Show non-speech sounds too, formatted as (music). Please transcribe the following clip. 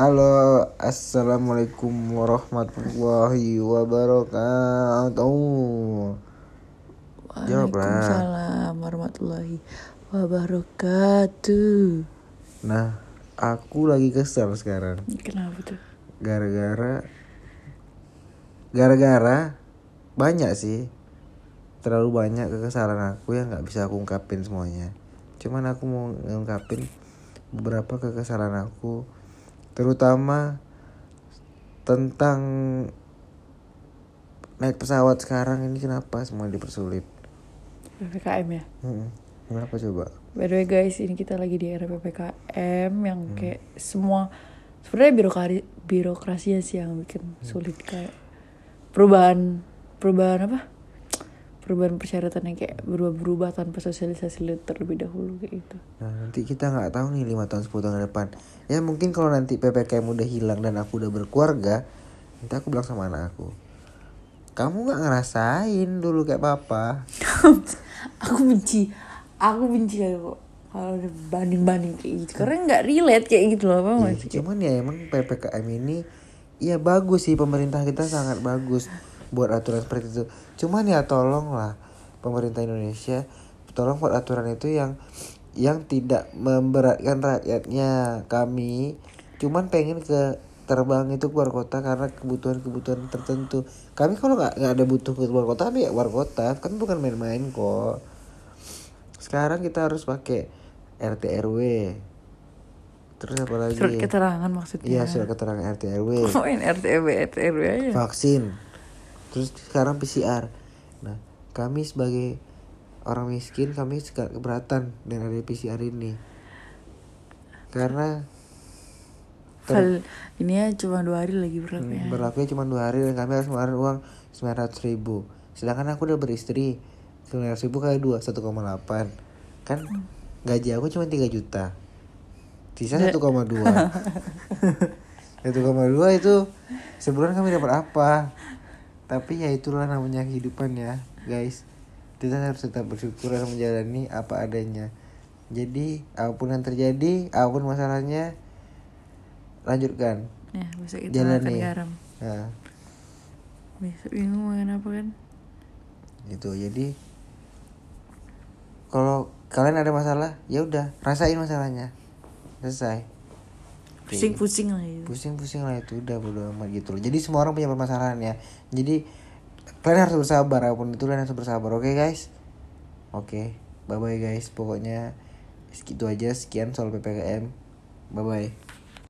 Halo, assalamualaikum warahmatullahi wabarakatuh. Waalaikumsalam warahmatullahi wabarakatuh. Nah, aku lagi kesel sekarang. Kenapa tuh? Gara-gara, gara-gara banyak sih. Terlalu banyak kekesalan aku yang nggak bisa aku ungkapin semuanya. Cuman aku mau ngungkapin beberapa kekesalan aku, terutama tentang naik pesawat sekarang ini kenapa semua dipersulit. PPKM ya. Hmm, kenapa coba? By the way guys, ini kita lagi di era PPKM yang Hmm. kayak semua sebenarnya birokrasi birokrasinya sih yang bikin Hmm. sulit kayak perubahan perubahan apa? Perubahan persyaratan yang kayak berubah-berubah tanpa sosialisasi terlebih dahulu kayak gitu. Nah, nanti kita nggak tahu nih lima tahun 10 tahun ke depan. Ya mungkin kalau nanti PPKM udah hilang dan aku udah berkeluarga, nanti aku bilang sama anak aku, kamu nggak ngerasain dulu kayak papa. (laughs) aku benci aku benci kalau kalau banding-banding kayak gitu karena nggak relate kayak gitu loh apa Ya, maksudnya cuman ya emang PPKM ini ya bagus sih pemerintah kita sangat bagus buat aturan seperti itu. Cuman ya tolonglah pemerintah Indonesia tolong buat aturan itu yang yang tidak memberatkan rakyatnya kami. Cuman pengen ke terbang itu keluar kota karena kebutuhan-kebutuhan tertentu. Kami kalau nggak nggak ada butuh ke luar kota tapi ya keluar kota. Kan bukan main-main kok. Sekarang kita harus pakai RT RW terus apa lagi? Surat keterangan maksudnya. Iya surat keterangan RT RW main RT RW RT RW aja. Vaksin terus sekarang PCR nah kami sebagai orang miskin kami suka keberatan dengan ada PCR ini. Karena Hal ini ya cuma dua hari lagi berlaku ya. berlakunya cuma dua hari dan kami harus mengeluarkan uang sembilan ratus ribu. Sedangkan aku udah beristri sembilan ratus ribu kali dua satu koma delapan. Kan gaji aku cuma 3 juta. Sisa satu koma dua. (laughs) Satu koma dua itu sebulan kami dapat apa tapi ya itulah namanya kehidupan ya guys kita harus tetap bersyukur dan menjalani apa adanya jadi apa pun yang terjadi apa pun masalahnya lanjutkan Ya, besok kita Jalani. garam. nah Besok bingung makan apa kan? gitu jadi kalau kalian ada masalah ya udah rasain masalahnya selesai Pusing-pusing lah gitu. pusing-pusing lah itu udah bodo amat gitu loh. Jadi semua orang punya permasalahan ya. Jadi kalian harus bersabar apa pun itu kalian harus bersabar oke guys? Oke bye bye guys. Pokoknya segitu aja. Sekian soal ppkm bye bye